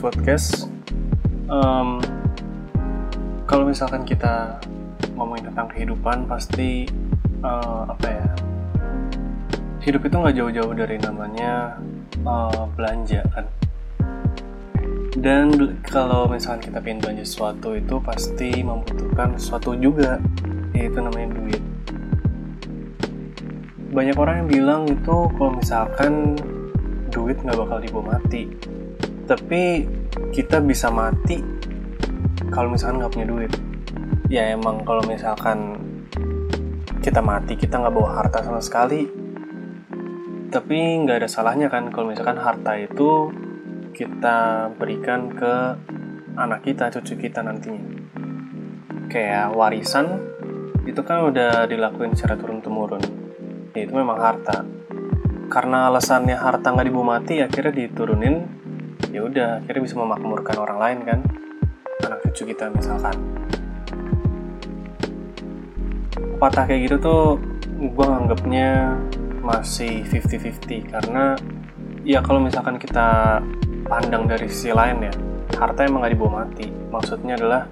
podcast um, Kalau misalkan kita ngomongin tentang kehidupan Pasti uh, apa ya Hidup itu nggak jauh-jauh dari namanya uh, belanja kan? Dan kalau misalkan kita pengen belanja sesuatu itu pasti membutuhkan sesuatu juga Yaitu namanya duit. Banyak orang yang bilang itu kalau misalkan duit nggak bakal dibawa mati tapi kita bisa mati kalau misalkan nggak punya duit. Ya emang kalau misalkan kita mati kita nggak bawa harta sama sekali. Tapi nggak ada salahnya kan kalau misalkan harta itu kita berikan ke anak kita cucu kita nantinya. Kayak warisan itu kan udah dilakuin secara turun temurun ya itu memang harta. Karena alasannya harta nggak dibawa mati akhirnya diturunin ya udah akhirnya bisa memakmurkan orang lain kan? Anak cucu kita misalkan. Patah kayak gitu tuh gue nganggapnya masih 50-50 karena ya kalau misalkan kita pandang dari sisi lain ya harta emang gak dibawa mati. Maksudnya adalah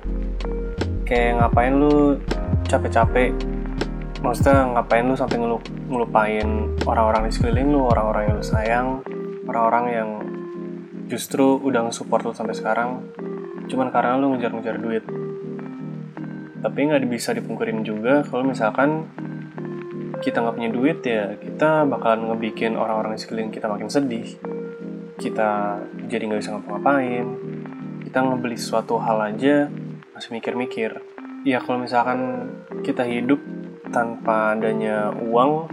kayak ngapain lu capek-capek? Maksudnya ngapain lu sampai ngelupain orang-orang di sekeliling lu orang-orang yang lu sayang orang-orang yang justru udah nge-support lu sampai sekarang cuman karena lu ngejar-ngejar duit. Tapi nggak bisa dipungkirin juga kalau misalkan kita nggak punya duit ya kita bakalan ngebikin orang-orang di sekeliling kita makin sedih. Kita jadi nggak bisa ngapa-ngapain. Kita ngebeli suatu hal aja masih mikir-mikir. Ya kalau misalkan kita hidup tanpa adanya uang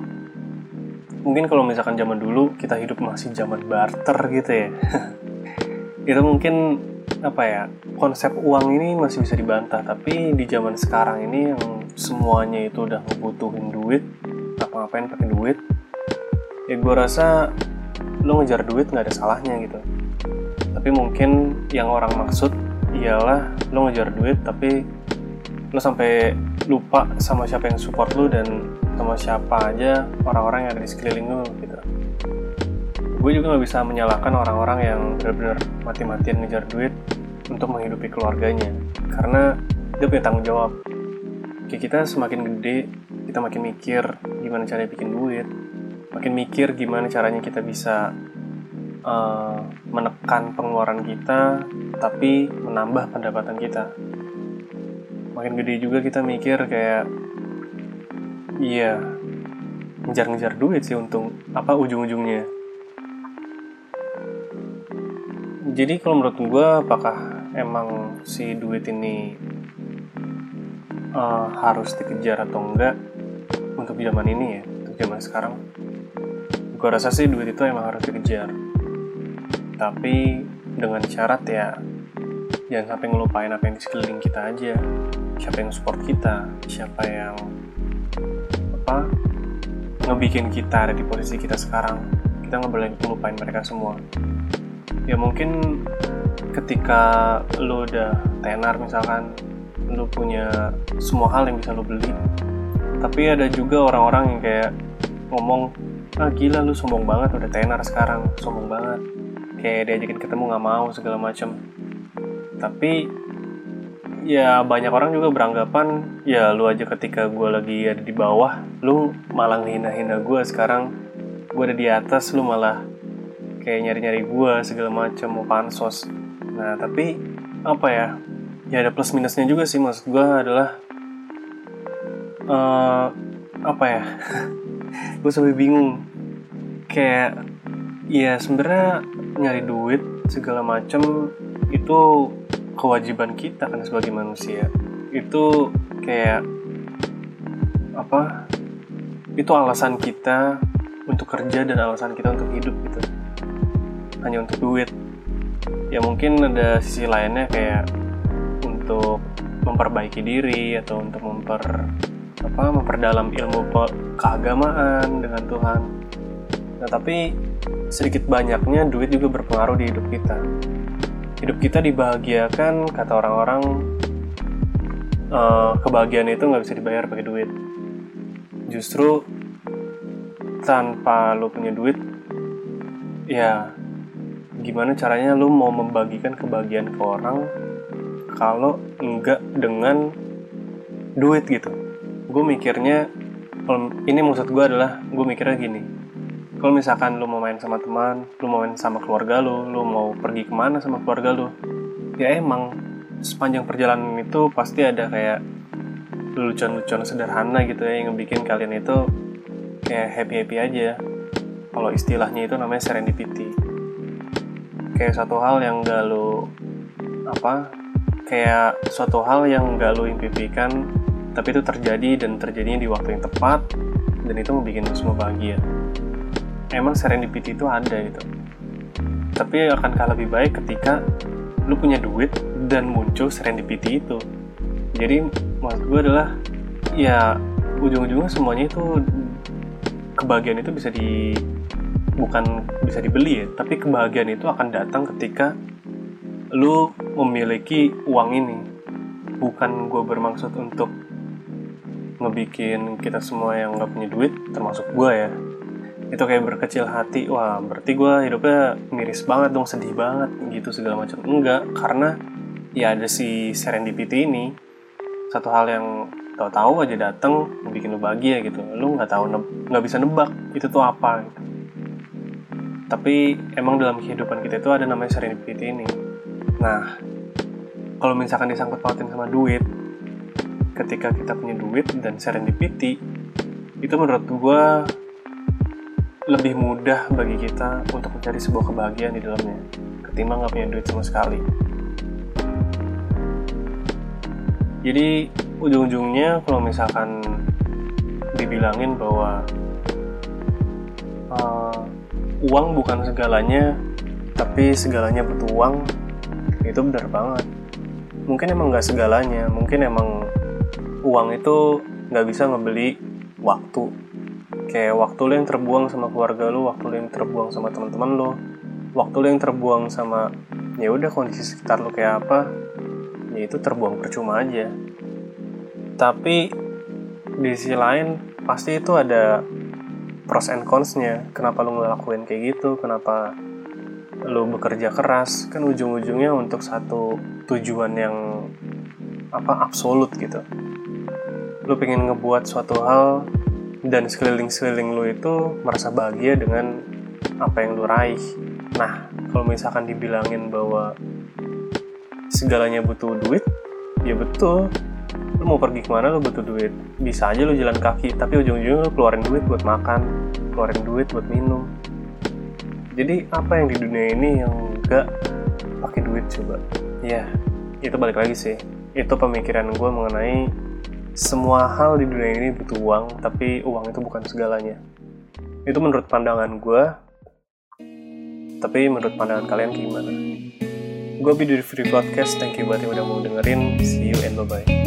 mungkin kalau misalkan zaman dulu kita hidup masih zaman barter gitu ya itu mungkin apa ya konsep uang ini masih bisa dibantah tapi di zaman sekarang ini yang semuanya itu udah ngebutuhin duit apa ngapain pakai duit ya gue rasa lo ngejar duit nggak ada salahnya gitu. Tapi mungkin yang orang maksud ialah lo ngejar duit tapi lo sampai lupa sama siapa yang support lo dan sama siapa aja orang-orang yang ada di sekeliling lo gitu gue juga nggak bisa menyalahkan orang-orang yang benar-benar mati-matian ngejar duit untuk menghidupi keluarganya. Karena dia punya tanggung jawab. Kayak kita semakin gede kita makin mikir gimana caranya bikin duit. Makin mikir gimana caranya kita bisa uh, menekan pengeluaran kita tapi menambah pendapatan kita. Makin gede juga kita mikir kayak iya ngejar-ngejar duit sih untung apa ujung-ujungnya jadi kalau menurut gue apakah emang si duit ini uh, harus dikejar atau enggak untuk zaman ini ya untuk zaman sekarang? Gue rasa sih duit itu emang harus dikejar. Tapi dengan syarat ya jangan sampai ngelupain apa yang di sekeliling kita aja. Siapa yang support kita siapa yang apa ngebikin kita ada di posisi kita sekarang. Kita nggak boleh ngelupain mereka semua ya mungkin ketika lo udah tenar misalkan lo punya semua hal yang bisa lo beli. Tapi ada juga orang-orang yang kayak ngomong ah gila lu sombong banget udah tenar sekarang sombong banget. Kayak diajakin ketemu nggak mau segala macem. Tapi ya banyak orang juga beranggapan ya lu aja ketika gue lagi ada di bawah lu malah ngehina-hina gue sekarang gue ada di atas lu malah kayak nyari-nyari gue segala macam mau pansos. Nah tapi apa ya ya ada plus minusnya juga sih maksud gue adalah uh, apa ya gue sampai bingung. Kayak ya sebenarnya nyari duit segala macam itu kewajiban kita kan sebagai manusia. Itu kayak apa itu alasan kita untuk kerja dan alasan kita untuk hidup gitu hanya untuk duit. Ya mungkin ada sisi lainnya kayak untuk memperbaiki diri atau untuk memper apa memperdalam ilmu keagamaan dengan Tuhan. Nah tapi sedikit banyaknya duit juga berpengaruh di hidup kita. Hidup kita dibahagiakan kata orang-orang uh, kebahagiaan itu nggak bisa dibayar pakai duit. Justru tanpa lo punya duit ya gimana caranya lu mau membagikan kebahagiaan ke orang kalau enggak dengan duit gitu? Gue mikirnya ini maksud gue adalah gue mikirnya gini. Kalau misalkan lu mau main sama teman lu mau main sama keluarga lu lu mau pergi ke mana sama keluarga lu ya emang sepanjang perjalanan itu pasti ada kayak lucuan-lucuan sederhana gitu ya yang bikin kalian itu kayak happy-happy aja. Kalau istilahnya itu namanya serendipity kayak suatu hal yang gak lu apa kayak suatu hal yang gak lu impikan tapi itu terjadi dan terjadinya di waktu yang tepat dan itu membuat lu semua bahagia. Emang serendipity itu ada gitu. Tapi akankah lebih baik ketika lu punya duit dan muncul serendipity itu. Jadi maksud gue adalah ya ujung-ujungnya semuanya itu kebahagiaan itu bisa di bukan bisa dibeli ya, tapi kebahagiaan itu akan datang ketika lu memiliki uang ini. Bukan gue bermaksud untuk ngebikin kita semua yang nggak punya duit, termasuk gue ya. Itu kayak berkecil hati, wah berarti gue hidupnya miris banget dong, sedih banget gitu segala macam. Enggak, karena ya ada si serendipity ini, satu hal yang tahu-tahu aja datang bikin lu bahagia gitu lu nggak tahu nggak bisa nebak itu tuh apa gitu tapi emang dalam kehidupan kita itu ada namanya serendipity ini. Nah kalau misalkan disangkut pautin sama duit ketika kita punya duit dan serendipity itu menurut gue lebih mudah bagi kita untuk mencari sebuah kebahagiaan di dalamnya ketimbang nggak punya duit sama sekali. Jadi ujung-ujungnya kalau misalkan dibilangin bahwa uh, uang bukan segalanya tapi segalanya butuh uang. Itu benar banget. Mungkin emang nggak segalanya mungkin emang uang itu nggak bisa ngebeli waktu. Kayak waktu lo yang terbuang sama keluarga lo waktu lo yang terbuang sama teman-teman lo waktu lo yang terbuang sama ya udah kondisi sekitar lo kayak apa ya itu terbuang percuma aja. Tapi di sisi lain pasti itu ada pros and cons-nya. Kenapa lu ngelakuin kayak gitu? Kenapa lu bekerja keras? Kan ujung-ujungnya untuk satu tujuan yang apa absolut gitu. Lu pengen ngebuat suatu hal dan sekeliling-sekeliling lu itu merasa bahagia dengan apa yang lu raih. Nah kalau misalkan dibilangin bahwa segalanya butuh duit ya betul lu mau pergi ke mana lu butuh duit. Bisa aja lu jalan kaki tapi ujung-ujungnya lu keluarin duit buat makan keluarin duit buat minum. Jadi apa yang di dunia ini yang gak pakai duit coba? Ya itu balik lagi sih. Itu pemikiran gue mengenai semua hal di dunia ini butuh uang tapi uang itu bukan segalanya. Itu menurut pandangan gue tapi menurut pandangan kalian gimana? Gue di Free Podcast thank you buat yang udah mau dengerin. See you and bye bye